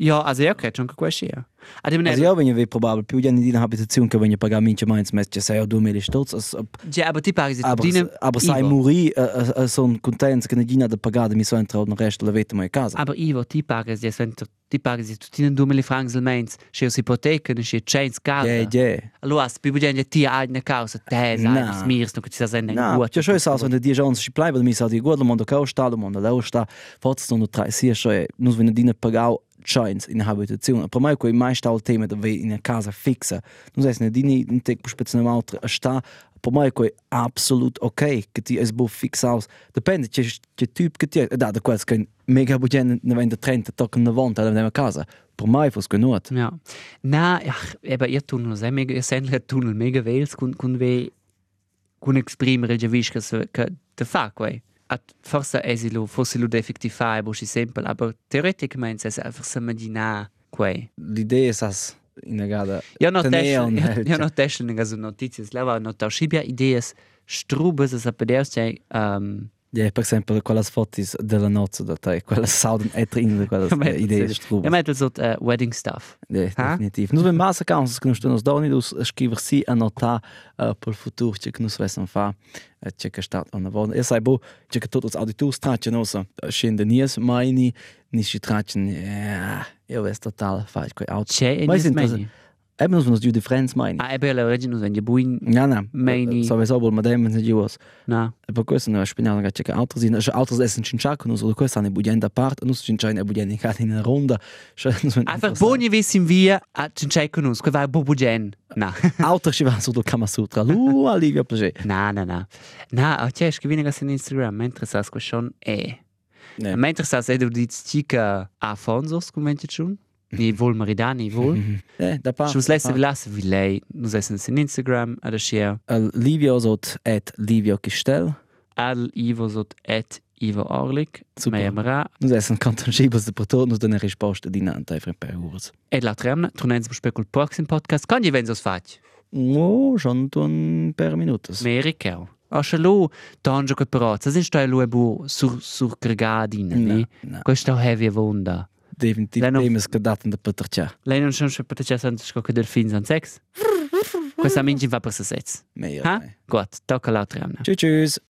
[SPEAKER 3] Ja, also ja, okay, schon questo ja. Ad
[SPEAKER 4] Also ja, wenn ihr probabel più in die Habitation che wenn ihr pagar minche meins mes che sei o 2000 stutz as
[SPEAKER 3] Ja, aber ti paghi se
[SPEAKER 4] aber
[SPEAKER 3] Dine-
[SPEAKER 4] aber sai
[SPEAKER 3] Ivo.
[SPEAKER 4] muri so un content che ne da pagare mi so entrato nel resto la vita mai casa.
[SPEAKER 3] Aber Ivo, ti paghi se sento ti paghi se tutti in 2000 francs al mens, c'è ipoteca, c'è chains casa.
[SPEAKER 4] Ja, ja.
[SPEAKER 3] Allora, più gente ti ha una causa, te sai,
[SPEAKER 4] No.
[SPEAKER 3] smirs, non che ti sa sende
[SPEAKER 4] Na, ja schon so wenn die Chance si bleiben mi sa di guarda mondo cao sta mondo la sta forse sono tra sia schon nus wenn die pagau chains in Habitation. Per me quei mai sta il tema da in una casa fixa. Non sai ne dini in tek speziell altro sta per me quei absolut ok che ti es bo fix aus. Depende che che che ti da da quels che mega bugen ne trend tocca na wand da nella casa. Per me fos genut.
[SPEAKER 3] Ja. Na, ach, eben, ihr Tunnel, sai, mega, ihr ein Tunnel, mega wels, kun, kun ve, kun exprimere il se, che te fa, quei. at forsa esilo fossilo defectifaebus esempel aber theoreticamente es einfach so medina quei.
[SPEAKER 4] L'idea sas inagada
[SPEAKER 3] ja no
[SPEAKER 4] teschen
[SPEAKER 3] ja
[SPEAKER 4] eh,
[SPEAKER 3] no teschen in gaso notizie lava no tauschibia ideas strubes es apederste ähm um,
[SPEAKER 4] Ja, per esempio, quelle fotos della nozze da te, quelle sauden etrin, quelle idee strubes.
[SPEAKER 3] Ja, metal so uh, wedding stuff.
[SPEAKER 4] Ja,
[SPEAKER 3] Ha?
[SPEAKER 4] definitiv. Nus ben massa causas que nus temos doni dus scriver si a nota uh, per futuro che nus vesam fa uh, che que stat an avon. E sai bo che que todos auditors trachen nosa scende nies maini ni si trachen ja, io ves total fa quei auto.
[SPEAKER 3] C'è e
[SPEAKER 4] Eben nus nus di friends maini.
[SPEAKER 3] Ah, ebe la origine, wenn je buin,
[SPEAKER 4] Ja, na.
[SPEAKER 3] Maini.
[SPEAKER 4] So ves obol madem ne juos.
[SPEAKER 3] na.
[SPEAKER 4] E per questo noi spiniamo che che altri sin, che altri essen cinchaco nus oder questo ne budenda part, nus cinchain e budenda in una ronda. Cioè nus
[SPEAKER 3] Einfach boni wissen wir, a cincai con uns, que vai bobugen. Na.
[SPEAKER 4] Altri ci van su do Kama Sutra. Lu Olivia Plage.
[SPEAKER 3] Na, na, na. Na, a c'è, scrivi in Instagram, mentre que schon e.
[SPEAKER 4] Ne.
[SPEAKER 3] Mentre sas e du diz tica a fonsos, come mentre schon.
[SPEAKER 4] Part.
[SPEAKER 3] Schus lesse vi lasse vi lei, nus essen in Instagram, ad a share.
[SPEAKER 4] Uh, Livio sot et Livio Gestel.
[SPEAKER 3] Al Ivo Orlik. Mara.
[SPEAKER 4] Nus essen Kanton Schibers de Porto, nus denne risposta di nanta e per ures.
[SPEAKER 3] Et la tremna, trunens bu specul proxim podcast. Kan je venzos fac?
[SPEAKER 4] No, schon tun per minutos.
[SPEAKER 3] Merikau. Ascha lu, tanjo que peroz. Sa sin stai lu e bu sur, sur gregadina, ne?
[SPEAKER 4] no.
[SPEAKER 3] Questa heavy vonda.
[SPEAKER 4] Definitiv
[SPEAKER 3] Lei non-
[SPEAKER 4] temes che daten de Petercia.
[SPEAKER 3] Lei non schon per te san sco che delfins an sex? Questa (laughs) mingi va per se sez.
[SPEAKER 4] Meio.
[SPEAKER 3] Ha? Gut, tocca la tremna.
[SPEAKER 4] Tschüss, tschüss.